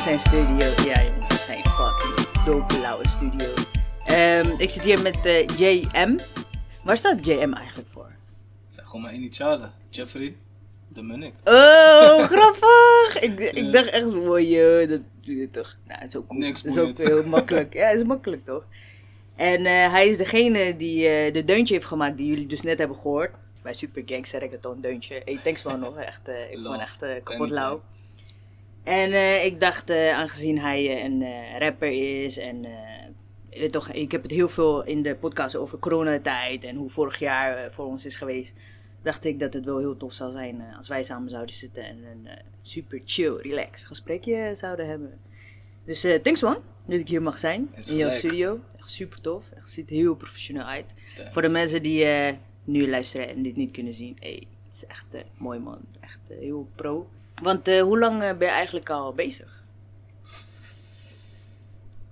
in zijn studio. Ja, jongens, zijn fucking dope blauwe studio. Ehm, ik zit hier met eh, JM. Waar staat JM eigenlijk voor? Het zijn gewoon mijn initialen. Jeffrey de Munnik. Oh, grappig! Ik, ik dacht echt, wow, joh, dat doe je toch. Nou, het is ook cool. Niks is ook heel makkelijk. Ja, het is makkelijk toch? En eh, hij is degene die eh, de deuntje heeft gemaakt die jullie dus net hebben gehoord. Bij Super Gangster Reggaeton deuntje. Hey, thanks man nog. Echt, eh, ik het echt kapot lauw. En eh, ik dacht, eh, aangezien hij eh, een rapper is en weet toch, ik heb het heel veel in de podcast over coronatijd en hoe vorig jaar voor ons is geweest. Dacht ik dat het wel heel tof zou zijn als wij samen zouden zitten en een super chill, relax gesprekje zouden hebben. Dus thanks man, dat ik hier mag zijn in jouw studio. Echt super tof, echt ziet er heel professioneel uit. Thanks. Voor de mensen die nu luisteren en dit niet kunnen zien, hey, het is echt mooi man, echt heel pro. Want eh, hoe lang eh, ben je eigenlijk al bezig?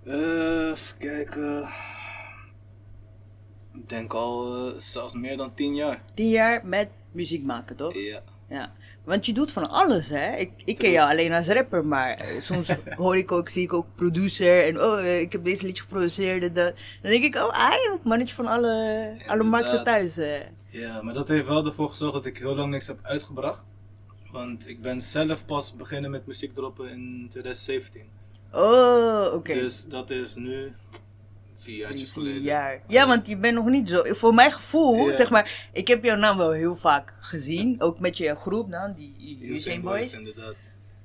Eh, even kijken. Ik denk al zelfs meer dan 10 jaar. Tien jaar met muziek maken, toch? Ja. Ja. Want je doet van alles, hè? Ik, ik ken jou alleen als rapper, maar soms hoor ik ook, zie ik ook producer en oh, ik heb deze liedje geproduceerd. en dat. Dan denk ik, oh, hij ook mannetje van alle, alle markten thuis. eh. Ja, maar dat heeft wel ervoor gezorgd dat ik heel lang niks heb uitgebracht. Want ik ben zelf pas beginnen met muziek droppen in 2017. Oh, oké. Dus dat is nu vier geleden. jaar. Ja, want je bent nog niet zo. Voor mijn gevoel, zeg maar, ik heb jouw naam wel heel vaak gezien. Ook met je groepnaam, die Usain Boys. inderdaad.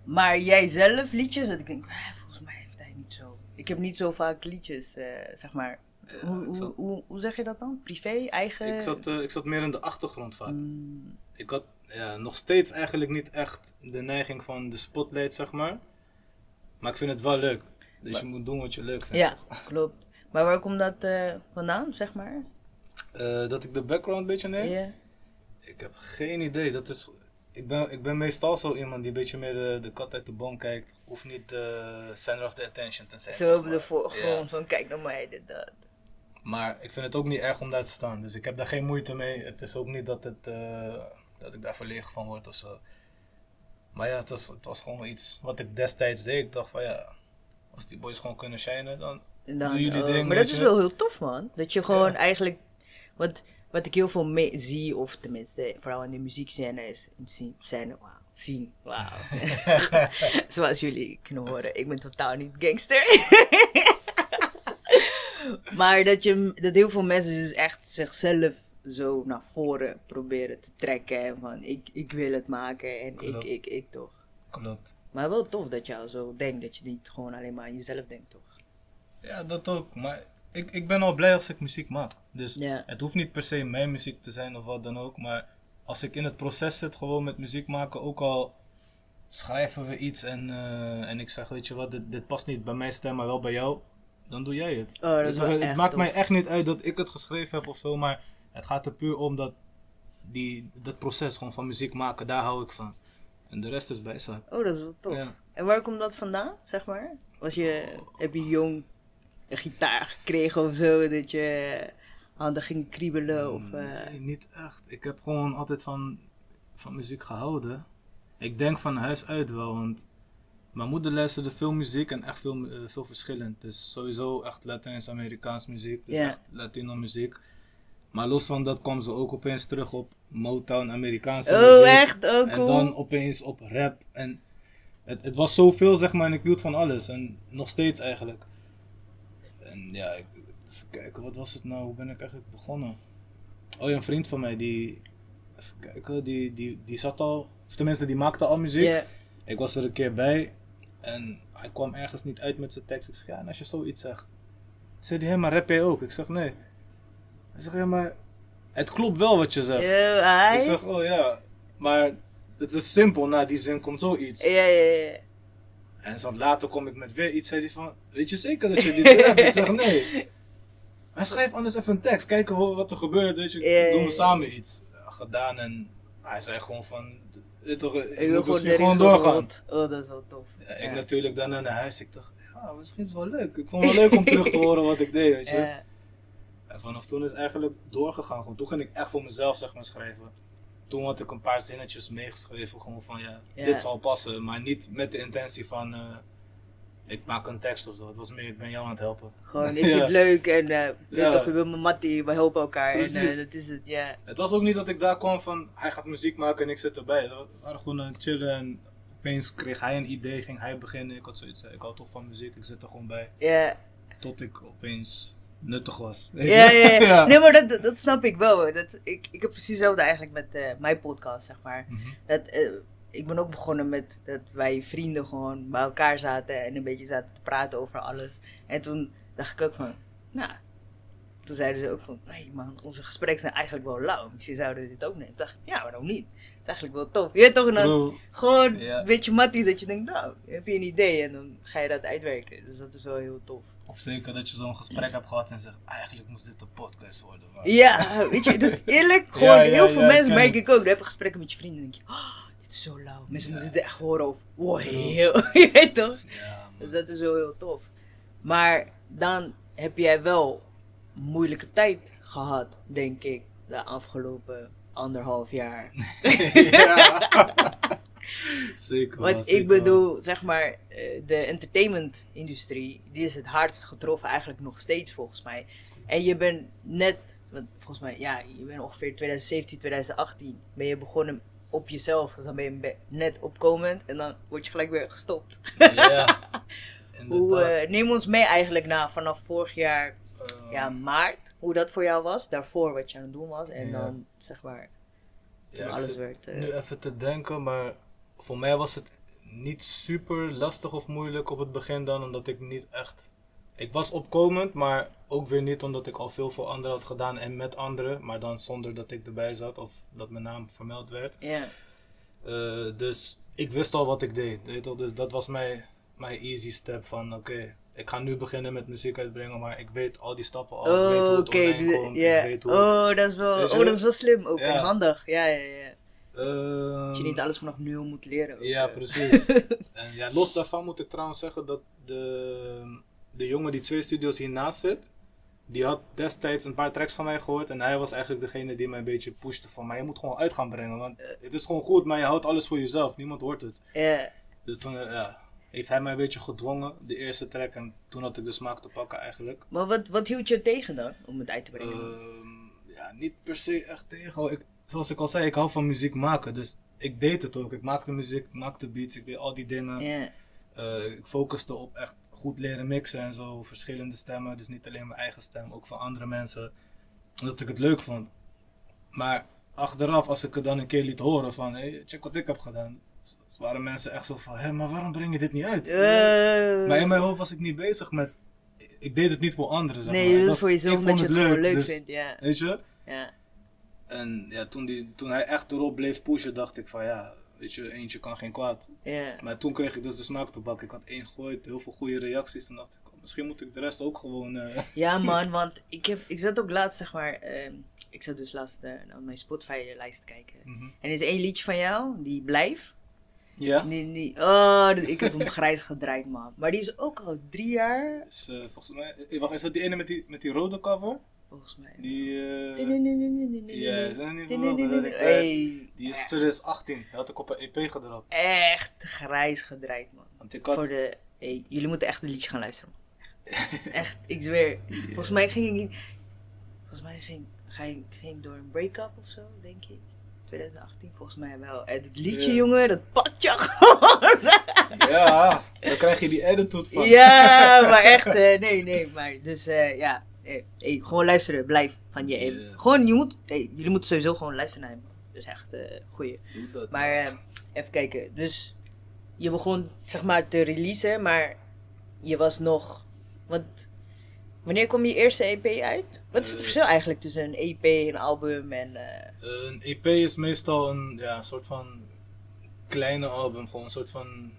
Maar jij zelf liedjes, dat ik denk, eh, volgens mij heeft hij niet zo. Ik heb niet zo vaak liedjes, eh, zeg maar. hoe, ik hoe, zat- hoe, hoe zeg je dat dan? Privé, eigen? Ik zat, eh, ik zat meer in de achtergrond vaak. Mm, Ik had ja, nog steeds eigenlijk niet echt de neiging van de spotlight, zeg maar. Maar ik vind het wel leuk. Dus je moet doen wat je leuk vindt. ja, klopt. Maar waar komt dat eh, vandaan, zeg maar? Eh, dat ik de background een beetje neem? Ja. Ik heb geen idee. Dat is, ik, ben, ik ben meestal zo iemand die een beetje meer de, de kat uit de boom kijkt. Hoeft niet de center of the attention te zijn. Zo op de voorgrond, van kijk naar mij, dit, dat. Maar ik vind het ook niet erg om daar te staan. Dus ik heb daar geen moeite mee. Het is ook niet dat, het, eh, dat ik daar verlegen van word of zo. Maar ja, het was, het was gewoon iets wat ik destijds deed. Ik dacht van ja, als die boys gewoon kunnen shinen, dan dan, Doen jullie oh, ding, maar dat is wel heel tof, man. Dat je gewoon Ja. eigenlijk. Wat, wat ik heel veel mee zie, of tenminste, vooral in de muziekscène is. Zien, scène, wauw. Zien, wauw. Zoals jullie kunnen horen, ik ben totaal niet gangster. maar dat, je, dat heel veel mensen dus echt zichzelf zo naar voren proberen te trekken. Van ik, ik wil het maken en ik, Klopt. ik, ik toch. klopt. Maar wel tof dat je al zo denkt, dat je niet gewoon alleen maar aan jezelf denkt, toch? Ja, dat ook. Maar ik, ik ben al blij als ik muziek maak. Dus Ja. het hoeft niet per se mijn muziek te zijn of wat dan ook. Maar als ik in het proces zit, gewoon met muziek maken, ook al schrijven we iets en, eh, en ik zeg, weet je wat, dit, dit past niet bij mijn stem, maar wel bij jou, dan doe jij het. Oh, dat is wel, het echt maakt tof. mij echt niet uit dat ik het geschreven heb of zo, maar het gaat er puur om dat, die, dat proces gewoon van muziek maken, daar hou ik van. En de rest is bijzaak. Oh, dat is wel tof. Ja. En waar komt dat vandaan, zeg maar? Was je, heb je jong een gitaar gekregen of zo, dat je handen ging kriebelen? Of, eh, Nee, niet echt. Ik heb gewoon altijd van, van muziek gehouden. Ik denk van huis uit wel, want mijn moeder luisterde veel muziek en echt veel, eh, veel verschillend. Dus sowieso echt Latijns-Amerikaans muziek, dus echt Latino muziek. Maar los van dat kwam ze ook opeens terug op Motown, Amerikaanse Oh, muziek. echt? Oh, En cool. dan opeens op rap. En het, het was zoveel, zeg maar, en ik hield van alles. En nog steeds eigenlijk. En ja, ik, even kijken, wat was het nou? Hoe ben ik eigenlijk begonnen? Oh ja, een vriend van mij, die... Even kijken, die, die, die zat al... Of tenminste, die maakte al muziek. Ik was er een keer bij. En hij kwam ergens niet uit met zijn tekst. Ik zeg, ja, en als je zoiets zegt. Zei hij, hé, maar rap jij ook? Ik zeg, nee. Hij zegt, ja, maar... Het klopt wel wat je zegt. Ik zeg, oh ja, maar het is simpel, na die zin komt zoiets. Ja, ja, ja. En zo later kom ik met weer iets, zei hij van, weet je zeker dat je dit hebt? Ik zeg, nee. Hij schrijft anders even een tekst, kijken hoe- wat er gebeurt, weet je, Ja, doen we samen iets. Ja, gedaan en hij zei gewoon van, dit toch, ik, Ik wil gewoon doorgaan. Oh, dat is wel tof. Ja, ik natuurlijk daarna naar huis, ik dacht, ja, misschien is het wel leuk. Ik vond het wel leuk om terug te horen wat ik deed, weet je. En vanaf toen is eigenlijk doorgegaan, gewoon. toen ging ik echt voor mezelf, zeg maar, schrijven. toen had ik een paar zinnetjes meegeschreven, gewoon van ja, Ja. dit zal passen. Maar niet met de intentie van, eh, ik maak een tekst of zo. Het was meer, ik ben jou aan het helpen. Gewoon, ik vind het leuk en eh Ja. toch, ik ben mijn mattie, we helpen elkaar. En Precies. eh, dat is het, ja. Het was ook niet dat ik daar kwam van, hij gaat muziek maken en ik zit erbij. We waren gewoon aan het chillen en opeens kreeg hij een idee, ging hij beginnen. Ik had zoiets, eh, ik hou toch van muziek, ik zit er gewoon bij. Ja, Tot ik opeens nuttig was. ja, ja. ja. Ja. Nee, maar dat, dat snap ik wel. hoor. Dat, ik, ik heb precies hetzelfde eigenlijk met eh, mijn podcast, zeg maar. Mhm. Dat, eh, ik ben ook begonnen met dat wij vrienden gewoon bij elkaar zaten en een beetje zaten te praten over alles. En toen dacht ik ook van, nou, toen zeiden ze ook van, nee man, onze gesprekken zijn eigenlijk wel lauw. Misschien zouden we dit ook nemen. Toen dacht ik, ja, waarom niet? Het is eigenlijk wel tof. Je weet toch, dan gewoon een beetje matties dat je denkt, nou, heb je een idee en dan ga je dat uitwerken. Dus dat is wel heel tof. Of zeker dat je zo'n gesprek hebt gehad en zegt, eigenlijk moest dit een podcast worden. Maar... Ja, weet je, dat eerlijk, gewoon heel veel mensen merk ik. ook. Dan heb je gesprekken met je vrienden en denk je, oh, dit is zo lauw. Mensen moeten dit echt horen of, wow, heel, je weet toch? Dus dat is wel heel tof. Maar dan heb jij wel moeilijke tijd gehad, denk ik, de afgelopen anderhalf jaar. ja. zeker Want ik bedoel, zeg maar, eh, de entertainment-industrie, die is het hardst getroffen eigenlijk nog steeds volgens mij. En je bent net, want volgens mij, ja, je bent ongeveer 2017, 2018, ben je begonnen op jezelf. Dus dan ben je net opkomend en dan word je gelijk weer gestopt. Ja, Hoe, eh, neem ons mee eigenlijk na vanaf vorig jaar, Ehm, ja, maart, hoe dat voor jou was. Daarvoor wat je aan het doen was en Ja. dan, zeg maar, ja, alles werd... eh, Nu even te denken, maar voor mij was het niet super lastig of moeilijk op het begin dan, omdat ik niet echt... Ik was opkomend, maar ook weer niet omdat ik al veel voor anderen had gedaan en met anderen, maar dan zonder dat ik erbij zat of dat mijn naam vermeld werd. ja. Eh, dus ik wist al wat ik deed. Weet je? Dus dat was mijn, mijn easy step van oké, ik ga nu beginnen met muziek uitbrengen, maar ik weet al die stappen al. ik weet hoe Oh, het online de- komt, ja. ik weet hoe het- Oh, dat is wel, oh, dat is wel slim ook Ja. en handig. Ja, ja, ja. Ehm, Dat je niet alles vanaf nul moet leren. ook, Ja, eh. precies. en ja, los daarvan moet ik trouwens zeggen dat de, de jongen die twee studios hiernaast zit, die had destijds een paar tracks van mij gehoord. En hij was eigenlijk degene die mij een beetje pushte van, maar je moet gewoon uit gaan brengen. Want het is gewoon goed, maar je houdt alles voor jezelf. Niemand hoort het. Ja. Dus toen eh, ja, heeft hij mij een beetje gedwongen, de eerste track. En toen had ik de smaak te pakken eigenlijk. Maar wat, wat hield je tegen dan, om het uit te brengen? Ehm, ja, niet per se echt tegen. Ik, zoals ik al zei, ik hou van muziek maken. Dus ik deed het ook. Ik maakte muziek, ik maakte beats, ik deed al die dingen. Eh, ik focuste op echt goed leren mixen en zo. Verschillende stemmen. Dus niet alleen mijn eigen stem, ook van andere mensen. Omdat ik het leuk vond. Maar achteraf, als ik het dan een keer liet horen van... Hey, check wat ik heb gedaan. waren mensen echt zo van... Hé, maar waarom breng je dit niet uit? Eh, Maar in mijn hoofd was ik niet bezig met... Ik deed het niet voor anderen, zeg nee, maar. je doet het voor jezelf omdat je het gewoon leuk dus- vindt. Ja. Weet je? Ja. En ja, toen, die, toen hij echt erop bleef pushen, dacht ik van ja, weet je, eentje kan geen kwaad. Maar toen kreeg ik dus de smaak te bakken. Ik had één gegooid, heel veel goede reacties. Toen dacht ik, oh, misschien moet ik de rest ook gewoon... eh, ja, man, want ik, heb, ik zat ook laatst, zeg maar. ehm, ik zat dus laatst eh, naar mijn Spotify-lijst te kijken. mhm. En er is één liedje van jou, die Blijf. Ja, die, oh, ik heb hem grijs gedraaid, man. Maar die is ook al drie jaar, is, eh, volgens mij... Wacht, is dat die ene met die, met die rode cover? Volgens mij. Die... Ja, dat niet dat ik, die is echt, 2018. Die had ik op een EP gedropt. echt grijs gedraaid, man. Want ik had... Voor de, hey, jullie moeten echt het liedje gaan luisteren. man. Echt, echt ik zweer. Volgens mij ging ik, volgens mij ging, ging, ging door een break-up of zo, denk ik. 2018, volgens mij wel. En het liedje, jongen, dat pakt je gewoon. Ja, dan krijg je die attitude van. ja, maar echt, eh, nee, nee, maar dus eh, ja, eh, hey, gewoon luisteren, blijf van je. Yes. Gewoon, je moet, hey, jullie moeten sowieso gewoon luisteren naar hem. Dus echt, eh goeie. Doe dat. Maar eh, even kijken. Dus je begon zeg maar te releasen, maar je was nog. Want wanneer kwam je eerste EP uit? Wat is het Eh. verschil eigenlijk tussen een EP, een album en. eh, Eh, een EP is meestal een ja, een soort van kleine album. Gewoon een soort van.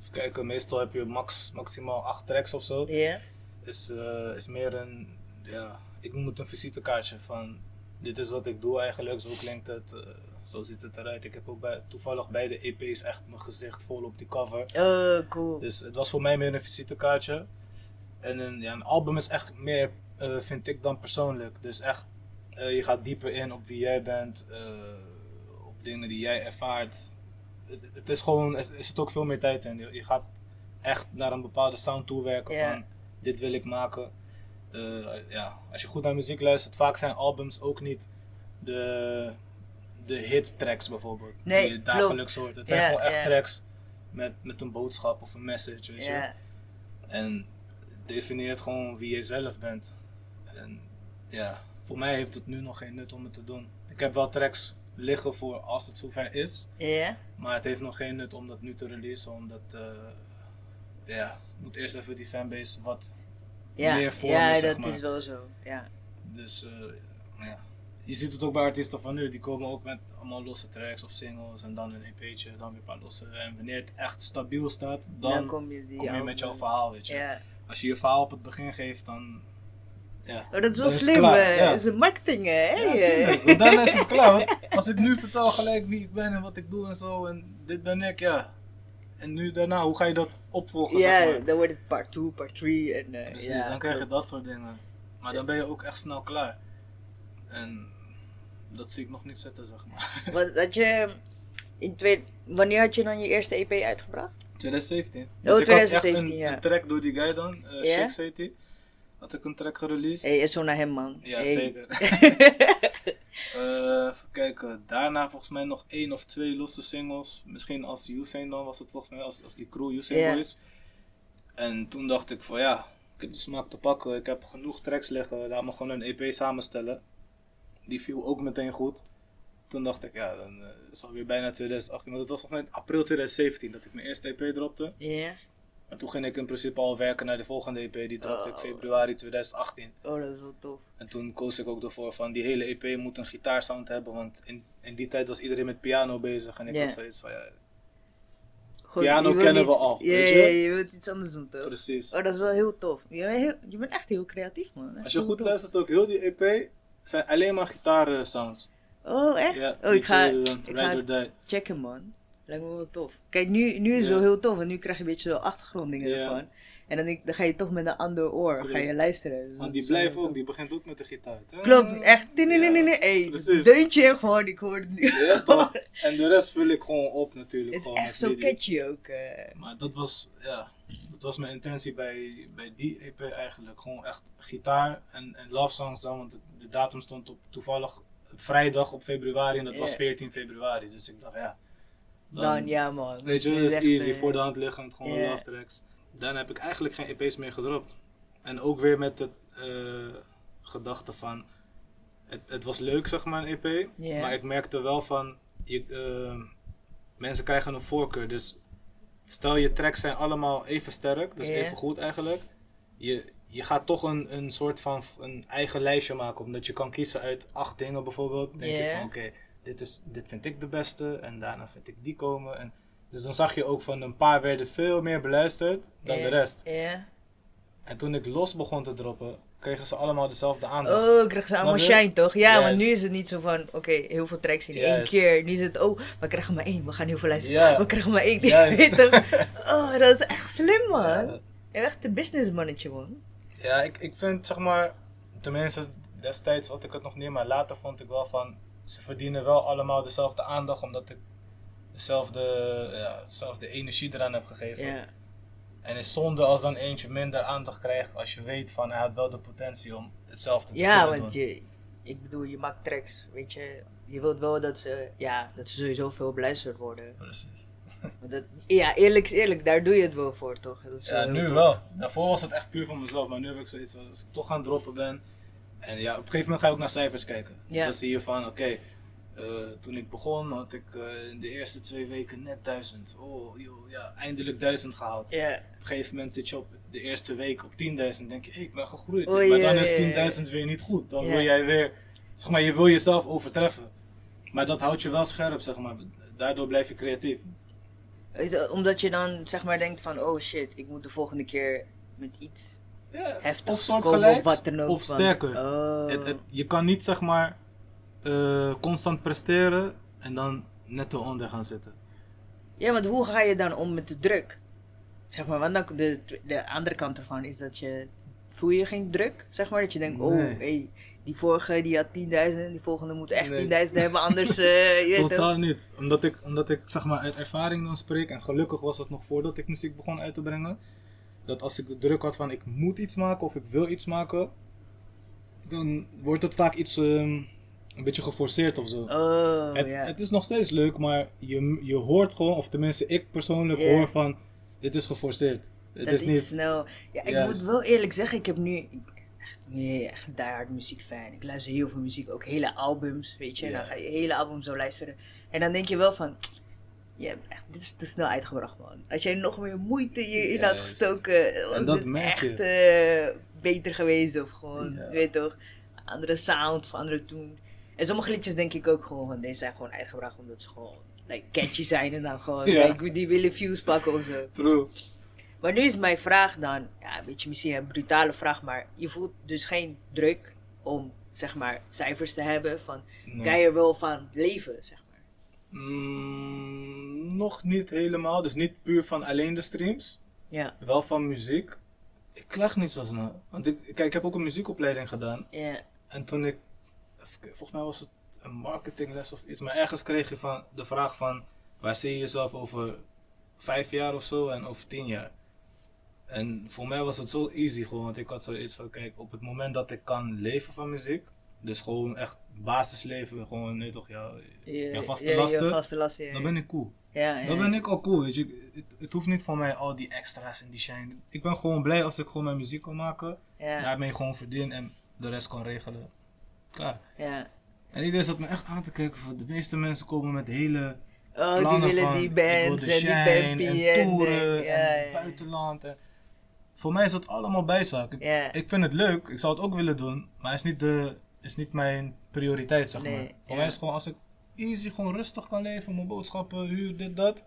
Even kijken, meestal heb je max, maximaal acht tracks of zo. Ja? Is, eh, is meer een. Ja, ik het een visitekaartje van. Dit is wat ik doe eigenlijk, zo klinkt het, eh, zo ziet het eruit. Ik heb ook bij, toevallig bij de EP's echt mijn gezicht vol op die cover. Oh, cool. Dus het was voor mij meer een visitekaartje. En een, ja, een album is echt meer, eh, vind ik dan persoonlijk. Dus echt, eh, je gaat dieper in op wie jij bent, op dingen die jij ervaart. Het, het is gewoon, er zit ook veel meer tijd in. Je, je gaat echt naar een bepaalde sound toewerken Ja. van dit wil ik maken. Eh, ja, als je goed naar muziek luistert, vaak zijn albums ook niet de, de hit tracks bijvoorbeeld. Nee, die je dagelijks hoort. Het zijn gewoon echt tracks met, met een boodschap of een message, weet je. Ja. En definieert gewoon wie je zelf bent. En ja, voor mij heeft het nu nog geen nut om het te doen. Ik heb wel tracks liggen voor als het zover is. Ja. Maar het heeft nog geen nut om dat nu te releasen. Omdat, eh, ja, moet eerst even die fanbase wat Ja, meer ja dat maar. is wel zo. Ja. Dus eh, ja. Je ziet het ook bij artiesten van nu. Die komen ook met allemaal losse tracks of singles. En dan een EP'tje, dan weer een paar losse. En wanneer het echt stabiel staat, dan, Dan kom je, die kom je met jouw verhaal, weet je. Ja. Als je je verhaal op het begin geeft, dan. Ja, Oh, dat is wel dan slim? Ja. Dat is een marketing, hè? Ja, eh. daarna is het klaar. Want als ik nu vertel gelijk wie ik ben en wat ik doe en zo. En dit ben ik, ja. En nu daarna, hoe ga je dat opvolgen? Ja, zeg maar? dan wordt het part 2, part 3. En, eh, Precies, ja, dan krijg je dat soort dingen. Maar dan ben je ook echt snel klaar. En dat zie ik nog niet zitten, zeg maar. Want had je in twee, wanneer had je dan je eerste EP uitgebracht? 2017. Oh, Dus ik had echt 2017, een, ja. een track door die guy dan, Ja? Shakes heet. Had ik een track gereleased. Hé, hey, is zo naar hem, man. Ja, Hey. zeker. Eh, even kijken. Daarna volgens mij nog één of twee losse singles. Misschien als Usain dan was het volgens mij, als, als die crew Usain Ja. Boys. En toen dacht ik van ja, ik heb de smaak te pakken. Ik heb genoeg tracks liggen. Laat me gewoon een EP samenstellen. Die viel ook meteen goed. Toen dacht ik ja, dan eh, is het alweer bijna 2018. Want het was volgens mij april 2017 dat ik mijn eerste EP dropte. Ja. En toen ging ik in principe al werken naar de volgende EP. Die dropte ik Oh. februari 2018. Oh, dat is wel tof. En toen koos ik ook ervoor van die hele EP moet een gitaarsound hebben. Want in, in die tijd was iedereen met piano bezig. En ik Ja. had zoiets van ja, Gewoon, Piano kennen niet- we al, Ja, weet ja, je? je wilt iets anders doen, toch? precies. Oh, dat is wel heel tof. Je bent, heel, je bent echt heel creatief, man. Echt Als je goed tof. luistert ook, heel die EP zijn alleen maar gitaarsounds. Oh, echt? Ja, oh, ik ga, ik ga checken, man. Lijkt me wel tof. Kijk, nu, nu is het wel heel tof, want nu krijg je een beetje zo achtergronddingen ervan. En dan, dan ga je toch met een ander oor ga je luisteren. Dus Want die wel blijft ook, die begint ook met de gitaar. Klopt, echt. Nee, nee, nee, nee, deuntje gewoon, ik hoor het nu. Ja, toch? En de rest vul ik gewoon op natuurlijk. Het is echt zo catchy ook. eh. Maar dat was, ja, dat was mijn intentie bij, bij die EP eigenlijk. Gewoon echt gitaar en, en love songs dan. Want de, de datum stond op toevallig vrijdag op februari en dat was Ja. 14 februari. Dus ik dacht, ja. Dan, ja, man. Weet je, dat is easy, eh, voor de hand liggend, gewoon ja. love tracks. Daarna heb ik eigenlijk geen EP's meer gedropt. En ook weer met de eh, gedachte van, het, het was leuk zeg maar een EP, maar ik merkte wel van, je, eh, mensen krijgen een voorkeur. Dus stel je tracks zijn allemaal even sterk, dus even goed eigenlijk. Je, je gaat toch een, een soort van een eigen lijstje maken, omdat je kan kiezen uit acht dingen bijvoorbeeld. Dan denk je van oké, dit dit, dit vind ik de beste en daarna vind ik die komen. En, dus dan zag je ook van een paar werden veel meer beluisterd dan de rest. Ja. En toen ik los begon te droppen, kregen ze allemaal dezelfde aandacht. Oh, krijg ze allemaal shine, toch? Ja, Juist. want nu is het niet zo van, oké, heel veel tracks in één keer. Nu is het, oh, we krijgen maar één. We gaan heel veel luisteren. We krijgen maar één. Weet toch? Oh, dat is echt slim, man. Ja. Echt een businessmannetje, man. Ja, ik, ik vind zeg maar, tenminste destijds had ik het nog niet, maar later vond ik wel van, ze verdienen wel allemaal dezelfde aandacht, omdat ik dezelfde, ja, dezelfde energie eraan heb gegeven. Ja. En het is zonde als dan eentje minder aandacht krijgt, als je weet van hij had wel de potentie om hetzelfde te Ja, kunnen want doen. je, ik bedoel, je maakt tracks, weet je. Je wilt wel dat ze, ja, dat ze sowieso veel beluisterd worden. Precies. Want dat, ja, eerlijk is eerlijk, daar doe je het wel voor, toch? Dat is Ja, nu tof. wel. Daarvoor was het echt puur voor mezelf, maar nu heb ik zoiets als ik toch aan het droppen ben. En ja, op een gegeven moment ga je ook naar cijfers kijken. Ja. Dan zie je van, oké, eh, toen ik begon had ik eh, in de eerste twee weken net duizend. Oh, joh, ja, eindelijk duizend gehaald. Ja. Op een gegeven moment zit je op de eerste week op 10.000 denk je, hey, ik ben gegroeid. Oei, maar dan is oei, 10.000 weer niet goed. Dan wil jij weer, zeg maar, je wil jezelf overtreffen. Maar dat houdt je wel scherp, zeg maar. Daardoor blijf je creatief. Omdat je dan, zeg maar, denkt van, oh shit, ik moet de volgende keer met iets Ja, of wat dan ook. Of sterker. Oh. Het, het- je kan niet zeg maar eh, constant presteren en dan net eronder gaan zitten. Ja, want hoe ga je dan om met de druk? Zeg maar, want dan, de, de andere kant ervan is dat je... Voel je geen druk? Zeg maar, dat je denkt, oh, hey, die vorige die had 10.000, die volgende moet echt Nee. 10.000 hebben, anders... eh je weet? Totaal niet. Omdat ik, omdat ik zeg maar uit ervaring dan spreek. En gelukkig was dat nog voordat ik muziek begon uit te brengen. Dat als ik de druk had van ik moet iets maken of ik wil iets maken. Dan wordt het vaak iets ehm, een beetje geforceerd of zo. Oh, het, ja. het is nog steeds leuk, maar je, je hoort gewoon, of tenminste ik persoonlijk hoor van dit is geforceerd. Het dat is niet. snel. Ja, ik moet wel eerlijk zeggen, ik heb nu echt, nee, echt diehard muziekfan. Ik luister heel veel muziek, ook hele albums, weet je. En dan ga je hele albums zo luisteren. En dan denk je wel van, je hebt echt, dit is te snel uitgebracht, man. Als jij nog meer moeite hierin had gestoken, was dit merk echt eh, beter geweest. Of gewoon, Ja. weet toch, andere sound of andere tune. En sommige liedjes denk ik ook gewoon, van, deze zijn gewoon uitgebracht omdat ze gewoon like, catchy zijn. En dan gewoon, Ja. like, die willen views pakken of zo. True. Maar nu is mijn vraag dan, ja, weet je, misschien een brutale vraag, maar je voelt dus geen druk om, zeg maar, cijfers te hebben van, Nee. kan je er wel van leven, zeg maar. Mm, nog niet helemaal. Dus niet puur van alleen de streams. Ja, Wel van muziek. Ik klag niet zo snel. Want ik, kijk, ik heb ook een muziekopleiding gedaan. ja, En toen ik, volgens mij was het een marketingles of iets, maar ergens kreeg je van de vraag van, waar zie je jezelf over vijf jaar of zo en over tien jaar? En voor mij was het zo easy gewoon, want ik had zoiets van, kijk, op het moment dat ik kan leven van muziek, dus gewoon echt basisleven, gewoon, nee toch, ja, je, ja, vaste ja, lasten, vaste lasten, ja. dan ben ik cool. Ja, ja, Dan ben ik al cool, weet je. Het, het hoeft niet voor mij al die extra's en die shine. Ik ben gewoon blij als ik gewoon mijn muziek kan maken, ja, daarmee gewoon verdien en de rest kan regelen. Klaar. ja. En iedereen zat me echt aan te kijken. Van de meeste mensen komen met hele Oh, die willen van, die wil bands en die bampie en en, toeren ja, en ja, buitenland. En voor mij is dat allemaal bijzaak. Ik, Ja. ik vind het leuk. Ik zou het ook willen doen. Maar het is niet, de, is niet mijn prioriteit, zeg Nee, maar. Voor mij is het gewoon als ik easy gewoon rustig kan leven. Mijn boodschappen, huur, dit, dat.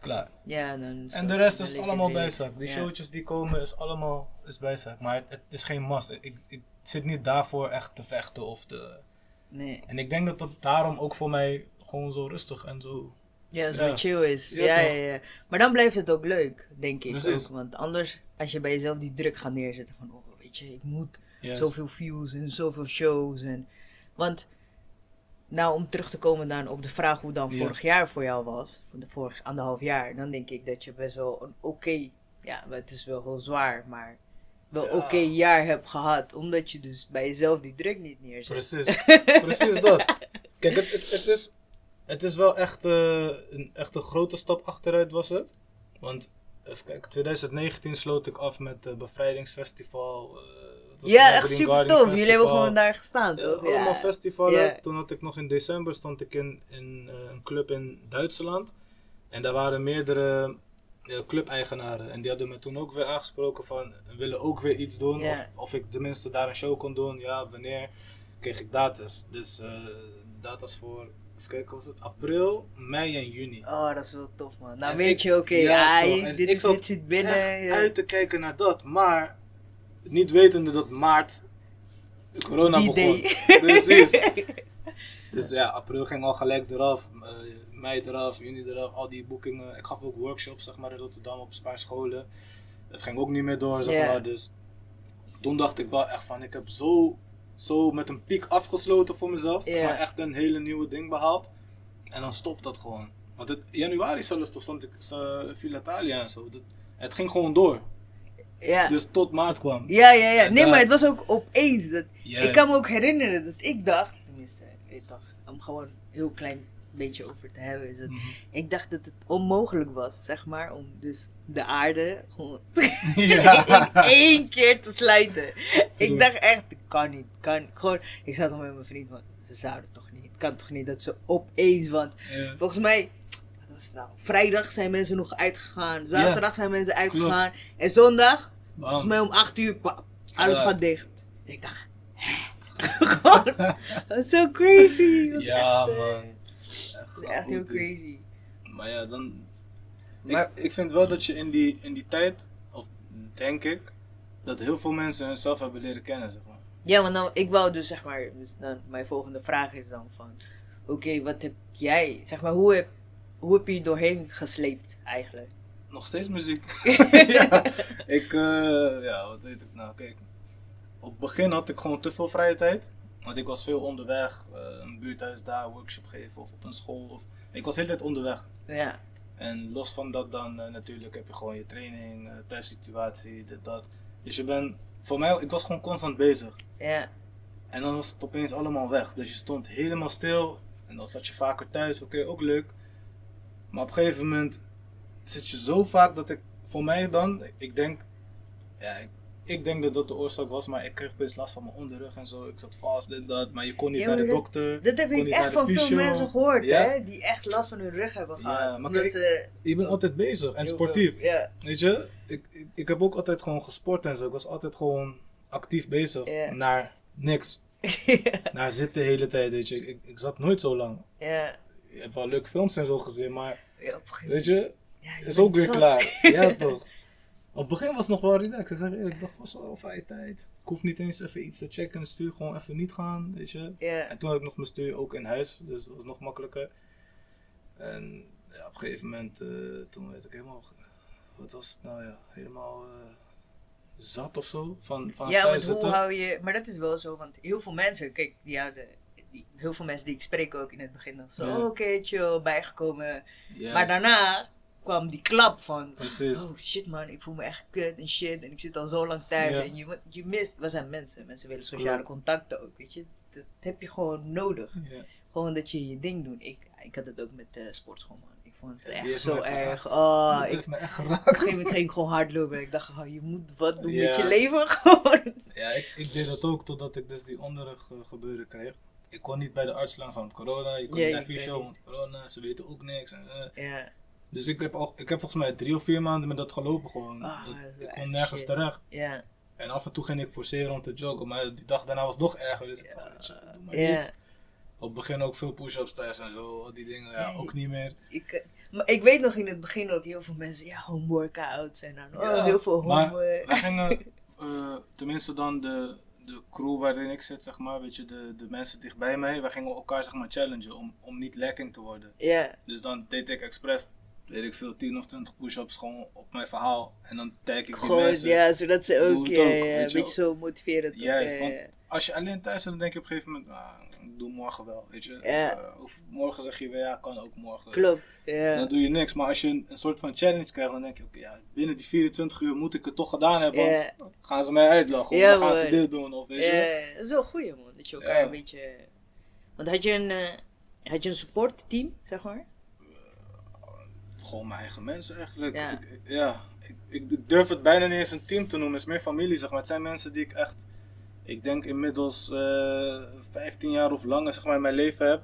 Klaar. Ja, dan En de rest is allemaal bijzaak. Die Ja. showtjes die komen is allemaal is bijzaak. Maar het, het is geen must. Ik, ik zit niet daarvoor echt te vechten of te... Nee. En ik denk dat dat daarom ook voor mij gewoon zo rustig en zo. Ja, zo Ja. chill is. Ja, Ja, ja. Maar dan blijft het ook leuk, denk ik Precies. ook. Want anders, als je bij jezelf die druk gaat neerzetten van, oh, weet je, ik moet zoveel views en zoveel shows. En... Want, nou, om terug te komen dan op de vraag hoe dan Ja. vorig jaar voor jou was, voor de vorig anderhalf jaar, dan denk ik dat je best wel een oké, ja, het is wel heel zwaar, maar wel Ja. oké jaar hebt gehad. Omdat je dus bij jezelf die druk niet neerzet. Precies. Precies dat. Kijk, het, het, het is, het is wel echt, eh, een, echt een grote stap achteruit was het. Want, even kijken, 2019 sloot ik af met het Bevrijdingsfestival. eh, was het Ja, echt super tof. Jullie hebben gewoon daar gestaan, Ja, toch? allemaal festivalen. Ja. Toen had ik nog in december stond ik in, in eh, een club in Duitsland. En daar waren meerdere eh, clubeigenaren. En die hadden me toen ook weer aangesproken van we willen ook weer iets doen. Of, of ik tenminste daar een show kon doen. Ja, wanneer kreeg ik datus. Dus eh datas voor, even kijken, was het april, mei en juni. Oh, dat is wel tof, man. Nou En weet ik- je, oké, ja, dit, zit binnen. Ja. uit te kijken naar dat. Maar niet wetende dat maart corona Die begon. day. Precies. Dus ja, april ging al gelijk eraf. eh, mei eraf, juni eraf, al die boekingen. Ik gaf ook workshops zeg maar, in Rotterdam op een paar scholen. Het ging ook niet meer door, zeg maar. Dus toen dacht ik wel echt van, ik heb zo, zo met een piek afgesloten voor mezelf. Ja. Maar echt een hele nieuwe ding behaald. En dan stopt dat gewoon. Want het, januari zelfs, toen stond ik uh, Villa Italia en zo. Dat, het ging gewoon door. Ja. Dus tot maart kwam. ja, ja, ja. Nee, maar het was ook opeens. Dat, Juist. ik kan me ook herinneren dat ik dacht, tenminste, ik weet toch, om gewoon een heel klein beetje over te hebben, is het. Mhm. Ik dacht dat het onmogelijk was, zeg maar, om dus de aarde gewoon Ja. in één keer te sluiten. Ik dacht echt, kan niet, kan gewoon. Ik zat al met mijn vriend, van, ze zouden toch niet, het kan toch niet dat ze opeens, want Ja. Volgens mij, was het nou? Vrijdag zijn mensen nog uitgegaan. Zaterdag zijn mensen uitgegaan. En zondag, volgens mij om 8 uur, pap, alles gaat dicht. En ik dacht, hè? Dat is zo crazy. Dat is Ja, echt, eh, man. dat is echt heel crazy. Maar ja, dan. Maar- ik, ik vind wel dat je in die, in die tijd, of denk ik, dat heel veel mensen hunzelf hebben leren kennen, zeg maar. Ja, want nou, ik wou dus zeg maar, dus dan, mijn volgende vraag is dan van, oké, wat heb jij, zeg maar, hoe heb, hoe heb je je doorheen gesleept eigenlijk? Nog steeds muziek. ja, ik, eh, ja, wat weet ik nou, kijk. Op het begin had ik gewoon te veel vrije tijd. Want ik was veel onderweg, eh, een buurthuis daar, workshop geven of op een school. Of, ik was de hele tijd onderweg. Ja. En los van dat dan eh, natuurlijk heb je gewoon je training, thuissituatie, dit, dat. Dus je bent, voor mij, ik was gewoon constant bezig. Ja. En dan was het opeens allemaal weg. Dus je stond helemaal stil. En dan zat je vaker thuis. Oké, ook leuk. Maar op een gegeven moment zit je zo vaak dat ik, voor mij dan, ik denk, ja, ik, ik denk dat dat de oorzaak was. Maar ik kreeg opeens last van mijn onderrug en zo. Ik zat vast, dit, dat. Maar je kon niet Ja, naar de maar dat- dokter. Dat heb ik echt van veel mensen gehoord, Ja? hè? Die echt last van hun rug hebben Ja, gehad. maar omdat kijk, ze Je bent altijd bezig en sportief. veel- ja. Weet je, ik, ik, ik heb ook altijd gewoon gesport en zo. Ik was altijd gewoon actief bezig. Ja. Naar niks. Naar zitten de hele tijd, weet je. Ik, ik, ik zat nooit zo lang. ja. Je hebt wel leuke films en zo gezien, maar Ja, op weet je, Ja, je is ook weer zat. klaar. Ja, toch. Op het begin was het nog wel relaxed. Ik ik dacht, was wel vrije tijd. Ik hoef niet eens even iets te checken de stuur, gewoon even niet gaan, weet je. En toen had ik nog mijn stuur ook in huis, dus dat was nog makkelijker. En ja, op een gegeven moment, eh, toen werd ik helemaal, wat was het nou ja, helemaal eh, zat of zo van, van Ja, want thuis hoe hou je... Maar dat is wel zo, want heel veel mensen... Kijk, die houden... Die, heel veel mensen die ik spreek ook in het begin dan zo... Ja. Oké, chill, bijgekomen. Maar daarna kwam die klap van... Precies. Oh shit man, ik voel me echt kut en shit. En ik zit al zo lang thuis. Ja. En je, je mist... We zijn mensen. Mensen willen sociale contacten ook, weet je. Dat, heb je gewoon nodig. Ja. Gewoon dat je je ding doet. Ik, ik had het ook met de sportschool man. Ik vond het echt zo erg. geraakt. Oh, dat ik, heeft me echt op een geraakt. gegeven moment ging ik gewoon hardlopen. Ik dacht, oh, je moet wat doen met je leven gewoon. Ja, ik, ik deed dat ook totdat ik dus die onderrug eh, gebeuren kreeg. Ik kon niet bij de arts langs van corona, je kon niet naar fysio, want corona, ze weten ook niks. En, eh. Ja, Dus ik heb, al, ik heb volgens mij drie of vier maanden met dat gelopen gewoon. Ah, Dat- dat ik kon nergens shit. terecht. ja, En af en toe ging ik forceren om te joggen, maar die dag daarna was het nog erger. Dus ik dacht, doe maar ja. niet. Op het begin ook veel push-ups thuis en zo, die dingen, ja, ook niet meer. Ik, maar ik weet nog in het begin ook heel veel mensen, ja, home workouts en dan, oh, heel veel home... Maar wij gingen, eh, tenminste dan de, de crew waarin ik zit, zeg maar, weet je, de, de mensen dichtbij mij, wij gingen elkaar zeg maar challengen om, om niet lekking te worden. ja, Dus dan deed ik expres, weet ik veel, 10 of 20 push-ups gewoon op mijn verhaal. En dan tag ik die gewoon, mensen. ja, zodat ze ook, ja, ook, ja, een je beetje zo motiverend. ook, Juist, ja, want als je alleen thuis zit, dan denk je op een gegeven moment, ah, doe morgen wel, weet je. Ja. Eh, of morgen zeg je weer, ja, kan ook morgen. Klopt, ja. dan doe je niks, maar als je een, een soort van challenge krijgt, dan denk je, oké, ja, binnen die 24 uur moet ik het toch gedaan hebben, Ja. anders gaan ze mij uitlachen, of dan gaan ze dit doen, of weet je. Ja, dat is wel goeie man, dat je elkaar een beetje... Want had je een, eh, had je een supportteam, zeg maar? Gewoon mijn eigen mensen eigenlijk. Ja. Ik, ik- ja, ik, ik durf het bijna niet eens een team te noemen, het is meer familie, zeg maar. Het zijn mensen die ik echt, ik denk inmiddels eh 15 jaar of langer, zeg maar, in mijn leven heb.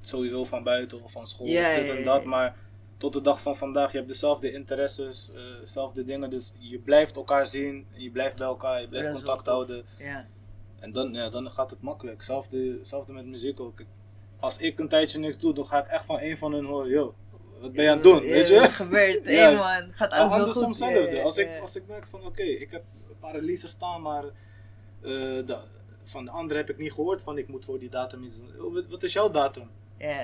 Sowieso van buiten of van school Ja, of dit ja, en dat, maar tot de dag van vandaag, je hebt dezelfde interesses, eh, dezelfde dingen, dus je blijft elkaar zien, en je blijft bij elkaar, je blijft contact houden. Ja. En dan, ja, dan gaat het makkelijk. Hetzelfde, hetzelfde met muziek ook. Als ik een tijdje niks doe, dan ga ik echt van een van hun horen, yo, wat ben je aan het doen, weet je? Wat gebeurd? Hé man, gaat alles wel goed? Ja, hetzelfde. ja, Als, ik, als ik merk van oké, ik heb een paar releases staan, maar de, van de andere heb ik niet gehoord van ik moet voor die datum iets doen. Oh, wat- is jouw datum?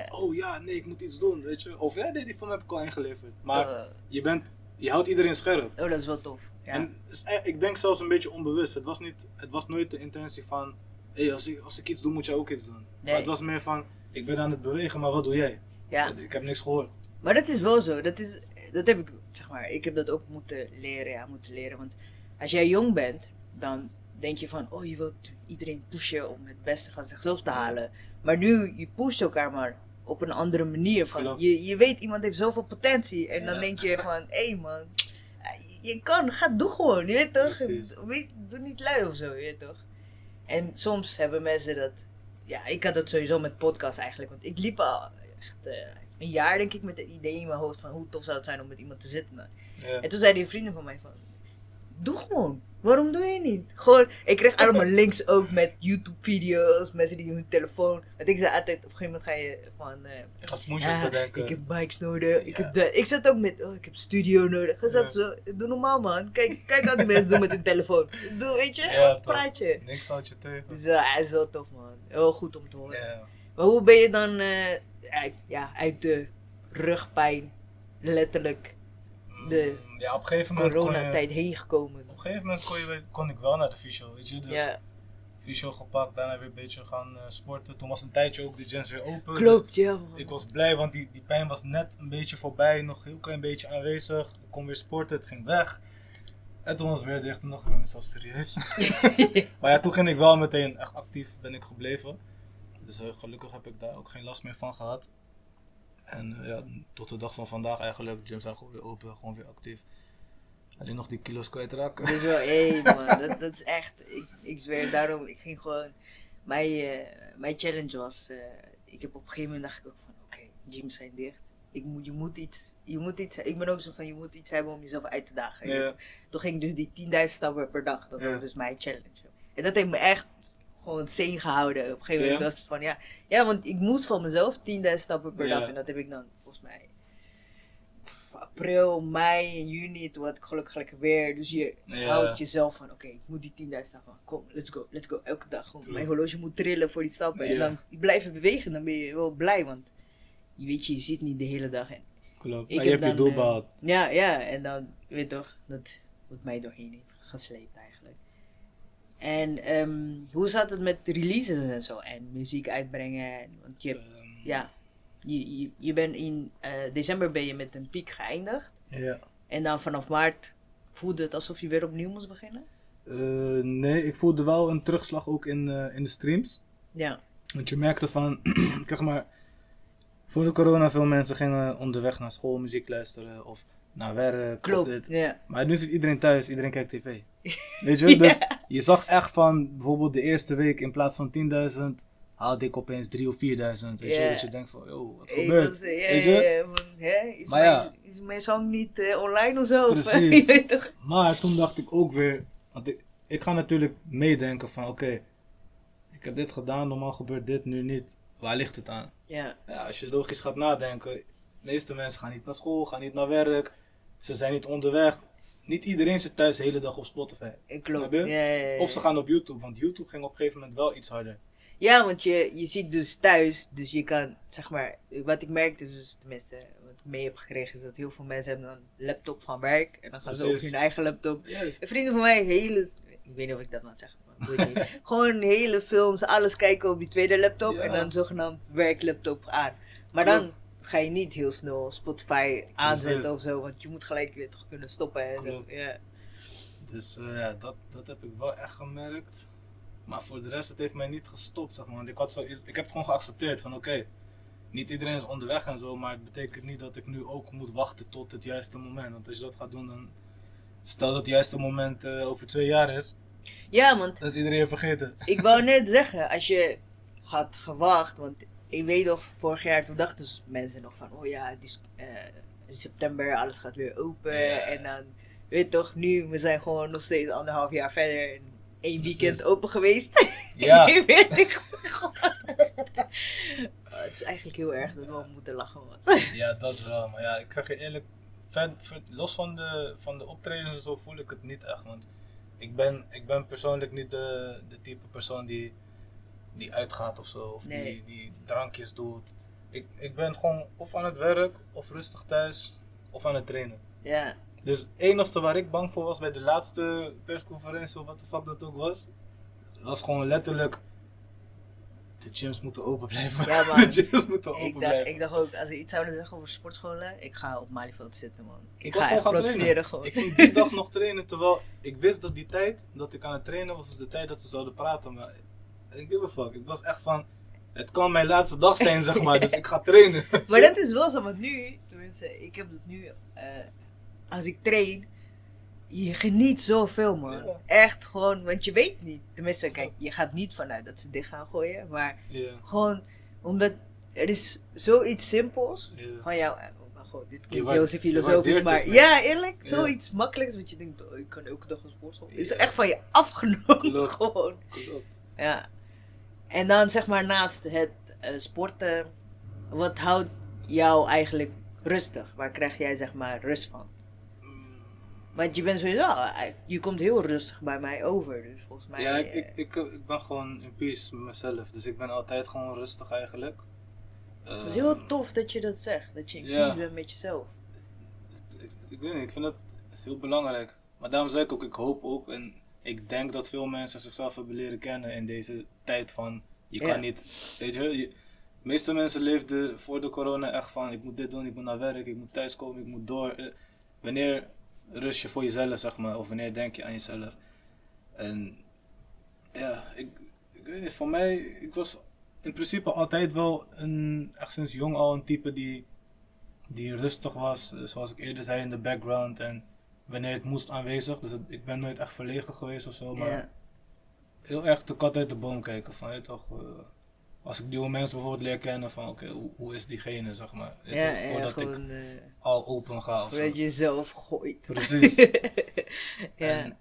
Oh ja, nee, ik moet iets doen, weet je. Of ja, nee, die van me heb ik al ingeleverd. Maar Oh, je, bent, je houdt iedereen scherp. oh, dat is wel tof. Ja. En het is e- ik denk zelfs een beetje onbewust. Het was, niet, het was nooit de intentie van, hé, als, ik, als ik iets doe, moet jij ook iets doen. Nee. Maar het was meer van, ik ben aan het bewegen, maar wat doe jij? ja. Ik heb niks gehoord. Maar dat is wel zo. Dat, is, dat heb ik, zeg maar, ik heb dat ook moeten leren, ja, moeten leren. Want als jij jong bent, dan denk je van, oh, je wilt iedereen pushen om het beste van zichzelf te halen. Maar nu, je pusht elkaar maar op een andere manier. Van, je, je weet, iemand heeft zoveel potentie. En dan denk je van, hé hey man, je, kan, ga, doe gewoon, je weet toch? Wees, doe niet lui of zo, je weet toch? En soms hebben mensen dat, ja, ik had dat sowieso met podcast eigenlijk. Want ik liep al echt eh, een jaar, denk ik, met het idee in mijn hoofd van hoe tof zou het zijn om met iemand te zitten. Ja. En toen zeiden die vrienden van mij van, doe gewoon. Waarom doe je niet? Gewoon, ik kreeg allemaal links ook met YouTube-video's, mensen die hun telefoon. Want ik zei altijd, op een gegeven moment ga je van, eh, Je gaat smoesjes ja, bedenken. ik heb bikes nodig, ik Ja. heb dat. Ik zat ook met, oh, ik heb studio nodig. Je zat Ja. zo, doe normaal man. Kijk, kijk wat die mensen doen met hun telefoon. Doe, weet je, Ja, wat toch. praat je? Niks houdt je tegen. Dus ja, hij is wel tof man. Heel goed om te horen. Ja. Maar hoe ben je dan eh, uit, ja, uit de rugpijn, letterlijk, de ja, op een gegeven moment kon je- coronatijd heen gekomen? Op een gegeven moment kon, je, kon ik wel naar de fysio, weet je. Dus ja, fysio gepakt, daarna weer een beetje gaan eh, sporten. Toen was een tijdje ook de gyms weer open. dus Klopt, ja. man. ik was blij, want die, die pijn was net een beetje voorbij, nog een heel klein beetje aanwezig. Ik kon weer sporten, het ging weg. En toen was het weer dicht, toen dacht ik bij mezelf serieus. maar ja, toen ging ik wel meteen echt actief, ben ik gebleven. Dus eh, gelukkig heb ik daar ook geen last meer van gehad. En eh, ja, tot de dag van vandaag eigenlijk, de gyms zijn gewoon weer open, gewoon weer actief. Alleen nog die kilo's kwijtraken. Dat is wel, hé man, dat, dat is echt, ik, ik zweer daarom, ik ging gewoon, mijn, eh, mijn challenge was, eh, ik heb op een gegeven moment dacht ik ook van, oké, gyms zijn dicht. Ik moet, je moet iets, je moet iets, ik ben ook zo van, je moet iets hebben om jezelf uit te dagen. Ja. Toen ging ik dus die 10.000 stappen per dag, dat Ja. was dus mijn challenge. En dat heeft me echt gewoon zin gehouden. Op een gegeven moment was het van, ja, ja, want ik moest van mezelf 10.000 stappen per dag. En dat heb ik dan, volgens mij, april, mei en juni, toen had ik gelukkig lekker weer. Dus je Ja. houdt jezelf van, oké, ik moet die 10.000 stappen. Kom, let's go, let's go. Elke dag. Gewoon, mijn horloge moet trillen voor die stappen. En dan blijven bewegen, dan ben je wel blij. Want je weet je, je zit niet de hele dag in. Klopt. Ik En je heb hebt je doel eh. Ja, ja, en dan, je weet toch, dat wat mij doorheen heeft gesleept. En ehm, hoe zat het met releases en zo? En muziek uitbrengen? En- Want je, Ehm, ja, je, je, je bent in eh, december ben je met een piek geëindigd. Ja. En dan vanaf maart voelde het alsof je weer opnieuw moest beginnen? Eh, nee, ik voelde wel een terugslag ook in, eh, in de streams. Ja, Want je merkte van, zeg maar, voor de corona veel mensen gingen onderweg naar school muziek luisteren of naar werk. klopt. dit. Ja, Maar nu zit iedereen thuis, iedereen kijkt tv. Weet je? Dus je zag echt van, bijvoorbeeld de eerste week in plaats van 10.000, haalde ik opeens 3.000 of 4.000. Weet je? Dat je denkt van, yo, wat gebeurt? was, ja, Weet je? ja, van, hè, is, Maar mijn, ja. is mijn song niet eh, online of zo? Precies. Maar toen dacht ik ook weer, want ik, ik ga natuurlijk meedenken van, oké, ik heb dit gedaan, normaal gebeurt dit, nu niet. Waar ligt het aan? Ja, Ja, als je logisch gaat nadenken, de meeste mensen gaan niet naar school, gaan niet naar werk, ze zijn niet onderweg. Niet iedereen zit thuis de hele dag op Spotify. ik je? Ja, ja, ja. Of ze gaan op YouTube, want YouTube ging op een gegeven moment wel iets harder. Ja, want je, je zit dus thuis, dus je kan, zeg maar, wat ik merkte, dus tenminste, wat ik mee heb gekregen, is dat heel veel mensen hebben dan een laptop van werk en dan gaan ze Precies. hun eigen laptop. Een vrienden van mij, hele, ik weet niet of ik dat mag zeggen, maar gewoon hele films, alles kijken op die tweede laptop en dan zogenaamd werklaptop aan. Maar dan ga je niet heel snel Spotify aanzetten of zo, want je moet gelijk weer toch kunnen stoppen en zo. Ja. Dus eh, ja, dat, dat heb ik wel echt gemerkt. Maar voor de rest, het heeft mij niet gestopt, zeg maar. Want ik, had zo, ik heb het gewoon geaccepteerd van oké, niet iedereen is onderweg en zo, maar het betekent niet dat ik nu ook moet wachten tot het juiste moment. Want als je dat gaat doen, dan stel dat het juiste moment eh, over twee jaar is, ja, want dan is iedereen vergeten. Ik wou net zeggen, als je had gewacht, want ik weet nog, vorig jaar toen dachten dus mensen nog van, oh ja, is eh, in september, alles gaat weer open. Ja. En dan, weet toch, nu, we zijn gewoon nog steeds anderhalf jaar verder en één Precies. weekend open geweest. Ja. en nu weer dicht. Oh, het is eigenlijk heel erg dat we moeten lachen, man. Ja, dat wel. Maar ja, ik zeg je eerlijk, ver, ver- los van de, van de optredens en zo voel ik het niet echt. Want ik ben, ik ben persoonlijk niet de, de type persoon die, die uitgaat of zo. Of Nee. die, die drankjes doet. Ik, ik ben gewoon of aan het werk, of rustig thuis, of aan het trainen. Ja, Dus het enigste waar ik bang voor was bij de laatste persconferentie, of wat de fuck dat ook was, was gewoon letterlijk. De gyms moeten open blijven. Ja, man. de gyms moeten open ik dacht, blijven. ik dacht ook, als ze iets zouden zeggen over sportscholen, ik ga op Malieveld zitten, man. Ik, Ik ga was gewoon gaan protesteren trainen. gewoon. Ik ging die dag nog trainen, terwijl ik wist dat die tijd dat ik aan het trainen was, was de tijd dat ze zouden praten. Maar ik give a fuck. Ik was echt van, het kan mijn laatste dag zijn, zeg maar, dus ik ga trainen. Maar dat is wel zo, want nu, tenminste, ik heb het nu, eh, als ik train, je geniet zoveel, man. Ja. Echt gewoon, want je weet niet. Tenminste, kijk, je gaat niet vanuit dat ze dicht gaan gooien, maar Ja, gewoon, omdat er is zoiets simpels ja. van jou. eh, Oh god, dit klinkt heel filosofisch, maar het, ja, eerlijk, zoiets makkelijks, wat je denkt, oh, ik kan elke dag een sportschool. Is echt van je afgenomen, Klopt. gewoon. Klopt. Ja. En dan zeg maar naast het eh, sporten, wat houdt jou eigenlijk rustig? Waar krijg jij zeg maar rust van? Want je bent sowieso, eh, je komt heel rustig bij mij over, dus volgens mij... Ja, ik, eh, ik, ik, ik ben gewoon in peace met mezelf, dus ik ben altijd gewoon rustig eigenlijk. het is heel tof dat je dat zegt, dat je in Ja. peace bent met jezelf. Ik, ik weet niet, ik vind dat heel belangrijk. Maar daarom zei ik ook, ik hoop ook, en ik denk dat veel mensen zichzelf hebben leren kennen in deze tijd van, je Ja. kan niet, weet je, je- de meeste mensen leefden voor de corona echt van, ik moet dit doen, ik moet naar werk, ik moet thuiskomen, ik moet door. Eh, Wanneer rust je voor jezelf, zeg maar, of wanneer denk je aan jezelf? En ja, ik, ik weet niet, voor mij, ik was in principe altijd wel een, echt sinds jong al een type die, die rustig was, eh, zoals ik eerder zei, in de background en wanneer het moest aanwezig. Dus het- ik ben nooit echt verlegen geweest of zo, maar heel erg de kat uit de boom kijken. Van, je toch, eh, als ik nieuwe mensen bijvoorbeeld leer kennen, van oké, hoe, hoe is diegene, zeg maar. Weet je Ja, toch, ja, voordat ik eh, al open ga of zo. voordat je jezelf gooit. Precies. ja. En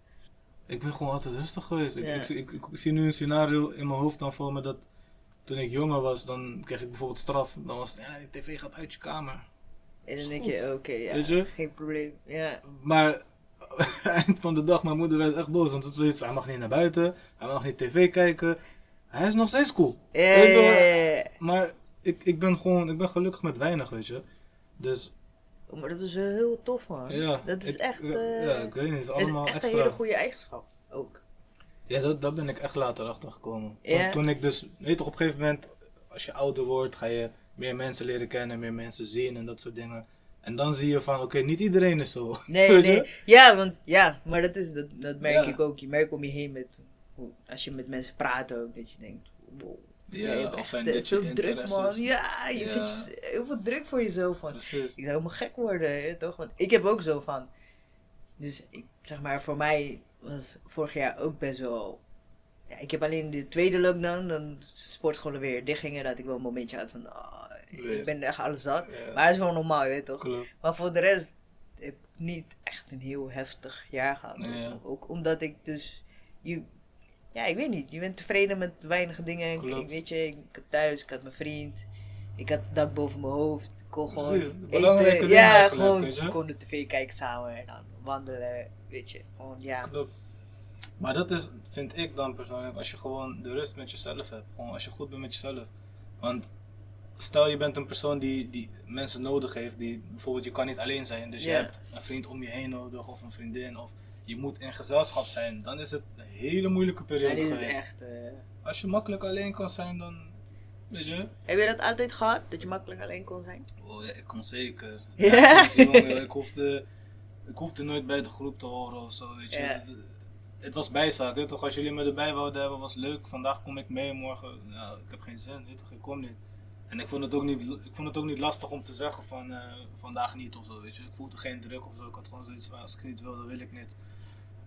ik ben gewoon altijd rustig geweest. Ik, Ja. ik, ik, ik zie nu een scenario in mijn hoofd dan voor me dat toen ik jonger was, dan kreeg ik bijvoorbeeld straf. Dan was het, ja, die tv gaat uit je kamer. En dan denk je, oké, ja, Weet je? geen probleem. Ja. Maar eind van de dag, mijn moeder werd echt boos. Want het zoiets, hij mag niet naar buiten, hij mag niet tv kijken. Hij is nog steeds cool. Ja, Weet je wel? ja, ja. Maar ik, ik ben gewoon, ik ben gelukkig met weinig, weet je. Dus Oh, Maar dat is wel heel tof, man. ja. Dat is ik- echt, Ja, eh, ja, ik weet niet, het is dat is allemaal echt extra. een hele goede eigenschap. Ook. Ja, dat, dat ben ik echt later achter gekomen. Toen, toen ik dus, weet je toch, op een gegeven moment, als je ouder wordt, ga je meer mensen leren kennen, meer mensen zien en dat soort dingen. En dan zie je van, oké, niet iedereen is zo. Nee, nee. Ja, want ja, maar dat, is, dat, dat merk Ja. ik ook. Je merkt om je heen met, als je met mensen praat ook, dat je denkt, wow. Ja, je of echt je veel druk, man. Ja, je Ja. zet heel veel druk voor jezelf. Van. Precies. Ik zou helemaal gek worden, hè, toch? Want ik heb ook zo van. Dus ik, zeg maar, voor mij was vorig jaar ook best wel. Ja, ik heb alleen de tweede lockdown, dan sportscholen weer dicht gingen, dat ik wel een momentje had van. Weer. ik ben echt alles zat. Ja. Maar dat is wel normaal, hè, toch? Klopt. Maar voor de rest heb ik niet echt een heel heftig jaar gehad. Ja. Ook omdat ik dus. Je, ja, ik weet niet. Je bent tevreden met weinige dingen. Ik, weet je, ik had thuis, ik had mijn vriend. Ik had het dak boven mijn hoofd. Ik kon gewoon Precies, eten. Ja, gewoon weet je. we konden tv kijken samen en dan wandelen. Weet je, gewoon ja. Klopt. Maar dat is, vind ik dan persoonlijk, als je gewoon de rust met jezelf hebt. Gewoon als je goed bent met jezelf. Want stel je bent een persoon die, die mensen nodig heeft. Die, bijvoorbeeld je kan niet alleen zijn. Dus je Ja. hebt een vriend om je heen nodig of een vriendin. Of je moet in gezelschap zijn. Dan is het een hele moeilijke periode is het geweest. echt. eh, Als je makkelijk alleen kan zijn, dan weet je. Heb je dat altijd gehad? Dat je makkelijk alleen kon zijn? Oh ja, ik kon zeker. Ja. Ja, ik, hoefde, ik hoefde nooit bij de groep te horen of zo, weet je. Ja. Het, was bijzaak, weet toch. Als jullie me erbij wouden hebben, was leuk. Vandaag kom ik mee, morgen, nou, ik heb geen zin, weet toch. Ik kom niet. En ik vond het ook niet, ik vond het ook niet lastig om te zeggen van eh, vandaag niet of zo, weet je. Ik voelde geen druk of zo. Ik had gewoon zoiets van, als ik niet wil, dan wil ik niet.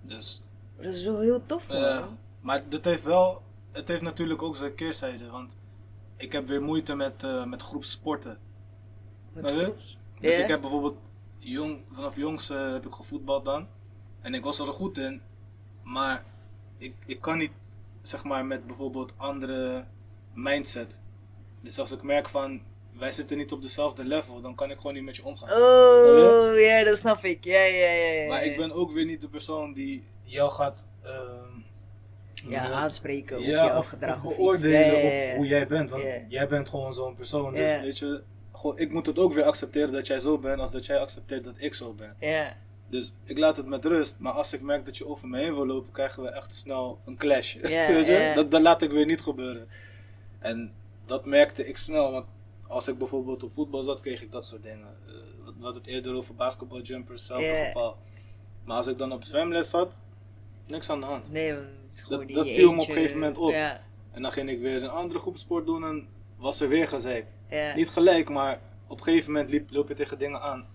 Dus, Dat is wel heel tof, man. eh, maar dit heeft wel, het heeft natuurlijk ook zijn keerzijde. Want ik heb weer moeite met, eh met groepsporten. Met groeps. Dus ik heb bijvoorbeeld jong, vanaf jongs heb ik gevoetbald dan. En ik was er goed in. Maar ik, ik kan niet zeg maar met bijvoorbeeld andere mindset. Dus als ik merk van wij zitten niet op dezelfde level, dan kan ik gewoon niet met je omgaan. Oh, ja, dat snap ik. Ja, ja, ja. ja Maar ik ben ook weer niet de persoon die jou gaat ehm, Ja, aanspreken op ja, jouw of, gedrag of beoordelen Ja, ja, ja. op hoe jij bent. Want jij bent gewoon zo'n persoon. Dus weet je, gewoon, ik moet het ook weer accepteren dat jij zo bent als dat jij accepteert dat ik zo ben. Ja, Dus ik laat het met rust, maar als ik merk dat je over me heen wil lopen, krijgen we echt snel een clash. Weet je? Dat, dat laat ik weer niet gebeuren. En dat merkte ik snel, want als ik bijvoorbeeld op voetbal zat, kreeg ik dat soort dingen. Eh, wat we hadden het eerder over basketbaljumpers, hetzelfde Ja. geval. Maar als ik dan op zwemles zat, niks aan de hand. nee, want Dat- dat viel me op een gegeven moment op. En dan ging ik weer een andere groep sport doen en was er weer gezeik. Niet gelijk, maar op een gegeven moment liep, loop je tegen dingen aan.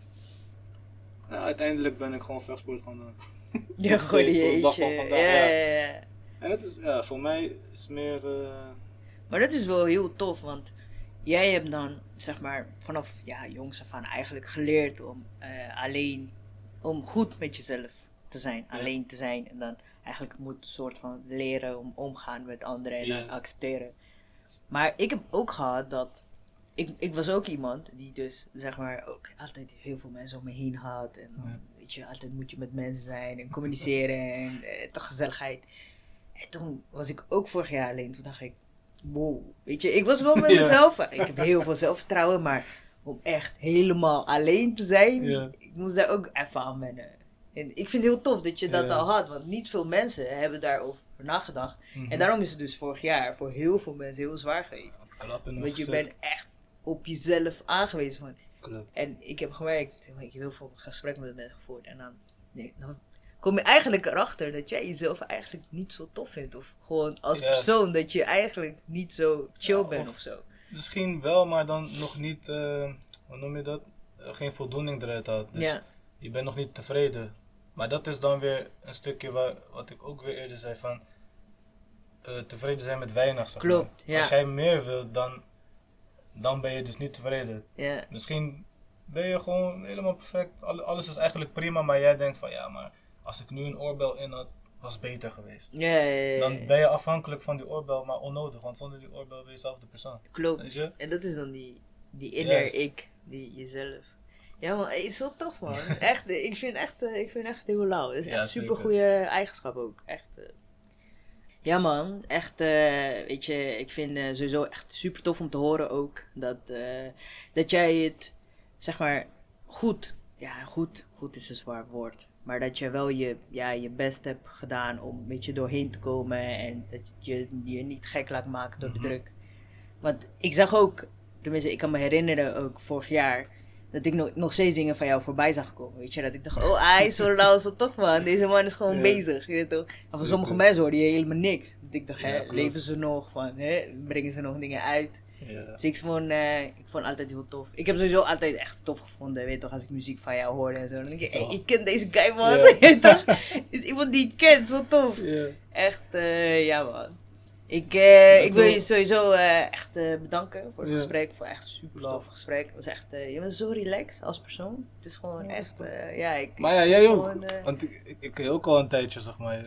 Nou, uiteindelijk ben ik gewoon vechtsport gaan doen. Ja, je dag van vandaag, ja, ja. En het is, ja, voor mij is meer. eh, Maar dat is wel heel tof, want jij hebt dan, zeg maar, vanaf ja, jongs af aan eigenlijk geleerd om eh, alleen, om goed met jezelf te zijn, Ja. alleen te zijn. En dan eigenlijk moet een soort van leren om omgaan met anderen en accepteren. Maar ik heb ook gehad dat, ik, ik was ook iemand die dus, zeg maar, ook altijd heel veel mensen om me heen had. En dan, Ja. weet je, altijd moet je met mensen zijn en communiceren en eh, toch gezelligheid. En toen was ik ook vorig jaar alleen. Toen dacht ik, wow. Weet je, ik was wel met Ja. mezelf. Ik heb heel veel zelfvertrouwen, maar om echt helemaal alleen te zijn, Ja. ik moest daar ook even aan wennen. En ik vind het heel tof dat je dat Ja. al had, want niet veel mensen hebben daarover nagedacht. Mhm. En daarom is het dus vorig jaar voor heel veel mensen heel zwaar geweest. Want je bent echt op jezelf aangewezen. Van. Klopt. En ik heb gemerkt, ik heb heel veel gesprekken met mensen gevoerd. En dan, nee, dan kom je eigenlijk erachter dat jij jezelf eigenlijk niet zo tof vindt. Of gewoon als persoon dat je eigenlijk niet zo chill Ja, bent of- of zo. Misschien wel, maar dan nog niet, eh, hoe noem je dat? Eh, geen voldoening eruit had. Dus ja, je bent nog niet tevreden. Maar dat is dan weer een stukje waar, wat ik ook weer eerder zei van eh, tevreden zijn met weinig. Zeg Klopt, maar. ja. Als jij meer wilt, dan, dan ben je dus niet tevreden. Misschien ben je gewoon helemaal perfect. Al- Alles is eigenlijk prima, maar jij denkt van ja, maar als ik nu een oorbel in had, was het beter geweest. ja, ja, ja, ja. Dan ben je afhankelijk van die oorbel, maar onnodig, want zonder die oorbel ben je zelf de persoon. Klopt. En dat is dan die, die inner Juist. ik, die jezelf. Ja man, het is zo tof man. echt, eh, ik vind echt, eh, ik vind echt heel lauw. Het is echt super goede eigenschap ook. Echt. Ja man, echt, eh, weet je, ik vind eh, sowieso echt super tof om te horen ook. Dat, eh, dat jij het, zeg maar, goed, ja goed, goed is een zwaar woord. Maar dat je wel je, ja, je best hebt gedaan om een beetje doorheen te komen. En dat je je niet gek laat maken door de Mhm. druk. Want ik zag ook, tenminste ik kan me herinneren ook vorig jaar, dat ik nog, nog steeds dingen van jou voorbij zag komen. Weet je, dat ik dacht, oh hij is zo lauw, zo toch man, deze man is gewoon Ja. bezig. Je weet toch? En van Zeker. sommige mensen hoorde je helemaal niks. Dat ik dacht, Ja, hè, leven ze nog? Van, hè, brengen ze nog dingen uit? Ja. Dus ik vond, eh, ik vond altijd heel tof. Ik heb sowieso altijd echt tof gevonden, weet je toch, als ik muziek van jou hoorde en zo. Dan denk ik, hey, ik ken deze guy man, toch? is iemand die ik ken, zo tof. Echt, eh, ja man. Ik, eh, ik wil je sowieso eh, echt eh, bedanken voor het Ja. gesprek. Voor echt super tof gesprek. Het was echt, eh, je bent zo relaxed als persoon. Het is gewoon Ja, echt, eh, ja ik... Maar ja, jij ook. gewoon, Want ik, ik, je ook al een tijdje, zeg maar.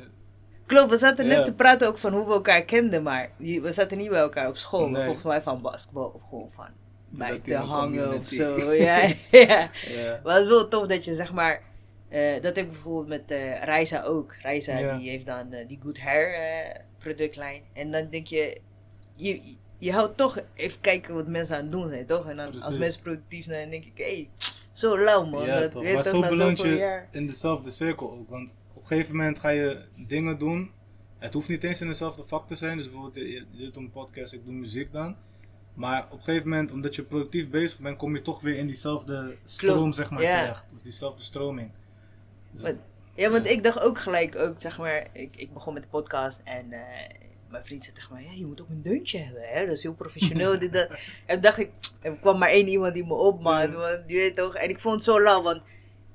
Klopt, we zaten net te praten ook van hoe we elkaar kenden, maar we zaten niet bij elkaar op school. Nee. Volgens mij van basketbal of gewoon van buiten Latino hangen of zo. Ja, ja. Ja. Maar het is wel tof dat je zeg maar. eh, dat heb ik bijvoorbeeld met eh Reisa ook. Reisa Ja. die heeft dan die Good Hair eh, productlijn. En dan denk je, je, je houdt toch even kijken wat mensen aan het doen zijn, toch? En dan als mensen productief zijn, dan denk ik, hé, hey, zo lauw man. Ja, dat toch. weet Maar toch zo beland je jaar. in dezelfde cirkel ook. Want op een gegeven moment ga je dingen doen. Het hoeft niet eens in dezelfde vak te zijn. Dus bijvoorbeeld, je, je doet een podcast, ik doe muziek dan. Maar op een gegeven moment, omdat je productief bezig bent, kom je toch weer in diezelfde stroom, Klopt, zeg maar, ja. terecht. Of diezelfde stroming. Dus- Ja, want ik dacht ook gelijk, ook, zeg maar, ik, ik begon met de podcast en eh, mijn vriend zei tegen mij, ja, je moet ook een deuntje hebben, hè? dat is heel professioneel. dit, dat. En dacht ik, er kwam maar één iemand die me opmaakt, Ja. want je weet toch, en ik vond het zo lauw, want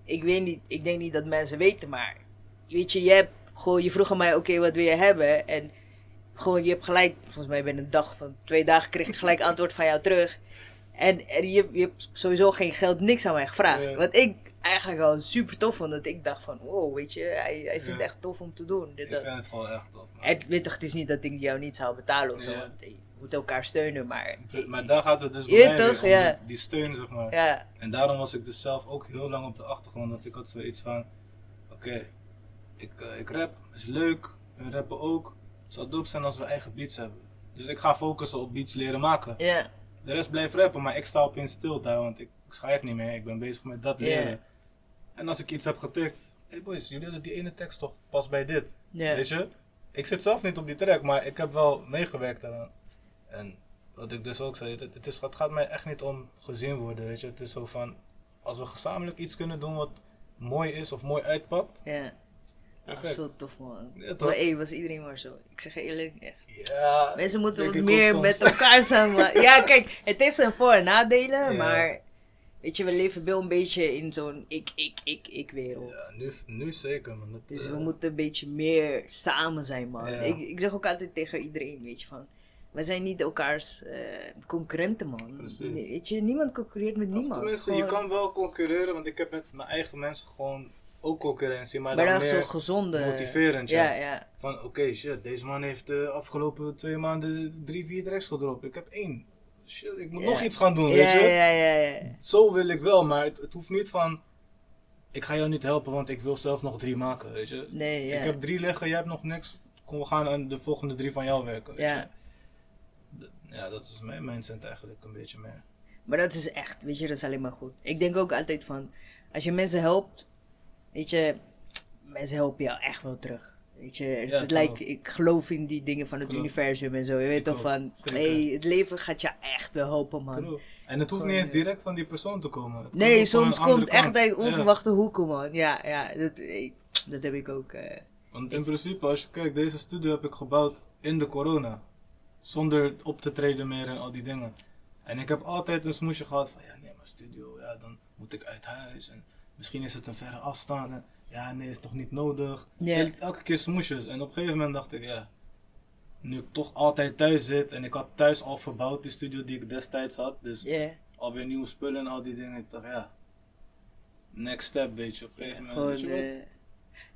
ik weet niet, ik denk niet dat mensen weten, maar weet je, je hebt gewoon, je vroeg aan mij, oké, wat wil je hebben? En gewoon, je hebt gelijk, volgens mij binnen een dag van twee dagen kreeg ik gelijk antwoord van jou terug. En, en je, je hebt sowieso geen geld, niks aan mij gevraagd. Wat ik eigenlijk al super tof vond. Dat ik dacht van, wow, weet je, hij, hij vindt het echt tof om te doen. Dit, ik dat. vind het gewoon echt tof. man. En weet toch, het is niet dat ik jou niet zou betalen of zo. Ja. Want je moet elkaar steunen, maar... Maar daar gaat het dus bij toch, ja. die, die steun, zeg maar. Ja, En daarom was ik dus zelf ook heel lang op de achtergrond. Dat ik had zoiets van: oké, ik, eh, ik rap, is leuk. We rappen ook. Het zou dope zijn als we eigen beats hebben. Dus ik ga focussen op beats leren maken. ja, De rest blijft rappen, maar ik sta opeens stil daar, want ik, schrijf niet meer. Ik ben bezig met dat leren. En als ik iets heb getikt, hey boys, jullie hadden die ene tekst toch pas bij dit. Weet je? Ik zit zelf niet op die track, maar ik heb wel meegewerkt daaraan. En wat ik dus ook zei, het, het, is, het gaat mij echt niet om gezien worden, weet je. Het is zo van, als we gezamenlijk iets kunnen doen wat mooi is of mooi uitpakt. ja. Dat is Perfect. zo tof, man. Ja, maar hé, was iedereen maar zo. Ik zeg eerlijk, echt. Ja, Mensen moeten wat meer met elkaar samen. ja, kijk, het heeft zijn voor- en nadelen, Ja. maar... Weet je, we leven wel een beetje in zo'n ik, ik, ik, ik wereld. Ja, nu, nu zeker, man. Dat, Dus eh, we moeten een beetje meer samen zijn, man. Ja. Ik, ik zeg ook altijd tegen iedereen, weet je, van... We zijn niet elkaars eh, concurrenten, man. Precies. Weet je, niemand concurreert met of niemand. tenminste, Gewoon- je kan wel concurreren, want ik heb met mijn eigen mensen gewoon ook concurrentie, maar Maar dan dan meer zo'n gezonde... motiverend, ja. Ja, ja. Van oké, shit, deze man heeft de afgelopen twee maanden drie, vier tracks gedropt. Ik heb één. Shit, ik moet nog iets gaan doen, weet je. ja, ja, ja. Zo wil ik wel, maar het, het hoeft niet van. Ik ga jou niet helpen, want ik wil zelf nog drie maken, weet je. Nee, ja. Ik heb drie liggen, jij hebt nog niks. Kom, we gaan aan de volgende drie van jou werken. Weet Ja. je? Ja, dat is mijn mindset eigenlijk een beetje meer. Maar dat is echt, weet je, dat is alleen maar goed. Ik denk ook altijd van, als je mensen helpt, weet je, mensen helpen jou echt wel terug. Weet je, het Ja, ik geloof in die dingen van het universum en zo. Je weet Ik toch van, Zeker. hey, het leven gaat je echt wel helpen, man. En het hoeft niet eens eh, direct van die persoon te komen. Het Nee, soms komt echt uit Ja. onverwachte hoeken, man. Ja, ja, dat, dat heb ik ook. eh. Want in principe, als je kijkt, deze studio heb ik gebouwd in de corona. Zonder op te treden meer en al die dingen. En ik heb altijd een smoesje gehad van, ja nee, maar studio, ja dan moet ik uit huis. En misschien is het een verre afstand. Ja nee, is toch niet nodig. Elke keer smoesjes. En op een gegeven moment dacht ik, ja, nu ik toch altijd thuis zit. En ik had thuis al verbouwd, die studio die ik destijds had. Dus alweer nieuwe spullen en al die dingen. Ik dacht, ja, next step, weet je. Op een gegeven moment, gewoon. wat?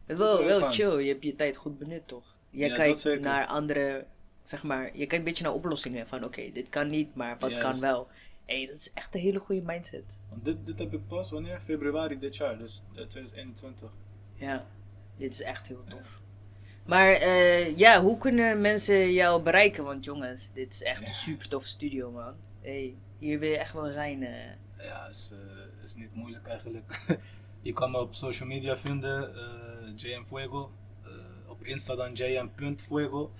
eh, wel, wel chill, je hebt je tijd goed benut, toch? Ja, dat kijkt naar andere, zeg maar, je kijkt een beetje naar oplossingen. Van oké, dit kan niet, maar wat kan wel? hey, dat is echt een hele goede mindset. Want dit, dit heb ik pas wanneer? Februari dit jaar, dus eh, 2021. Ja, dit is echt heel tof. Maar eh, ja, hoe kunnen mensen jou bereiken? Want jongens, dit is echt Ja. een super toffe studio, man. Hey, hier wil je echt wel zijn. eh. Ja, is, eh, is niet moeilijk eigenlijk. je kan me op social media vinden, JM Fuego. Op Insta dan jm.fuego.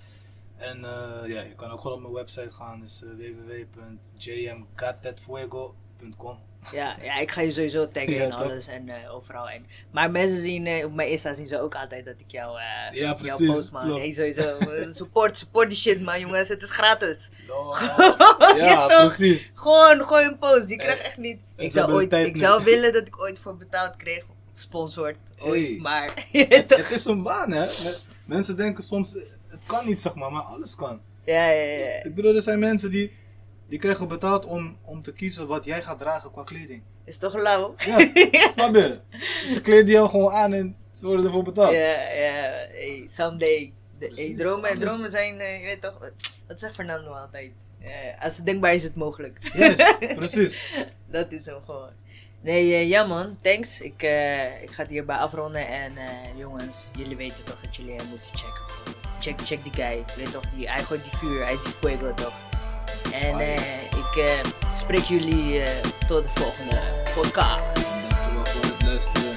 En eh, ja, je kan ook gewoon op mijn website gaan, dus www.jmgatetfuego.com. Ja, ja, ik ga je sowieso taggen en alles en eh, overal. En, maar mensen zien, eh, op mijn Insta zien ze ook altijd dat ik jou, eh Ja, precies, post, man. klopt. Hey, sowieso. Support, support die shit, man, jongens. Het is gratis. ja, precies. Gewoon, gooi een post. Je krijgt echt niet. Ik zou, ooit, ik zou willen dat ik ooit voor betaald kreeg, gesponsord. Ooit, maar. Het is een baan, hè. Mensen denken soms, het kan niet, zeg maar, maar alles kan. Ja, ja, ja. Ik bedoel, er zijn mensen die, die krijgen betaald om, om te kiezen wat jij gaat dragen qua kleding. Is toch lauw? Ja, snap je? Ze kleden jou gewoon aan en ze worden ervoor betaald. Ja, ja. Someday. De, hey, dromen, dromen zijn, eh, je weet toch, wat zegt Fernando altijd? Eh, als het denkbaar is, het mogelijk. Juist, precies. Dat is hem gewoon. Nee, eh, ja man, thanks. Ik, ik ga het hierbij afronden. En jongens, jullie weten toch dat jullie hem moeten checken. Check, check die guy. Weet toch, die, hij gooit die vuur, hij is die fuego toch. En uh, ik uh, spreek jullie eh, tot de volgende podcast. Dankjewel voor het luisteren.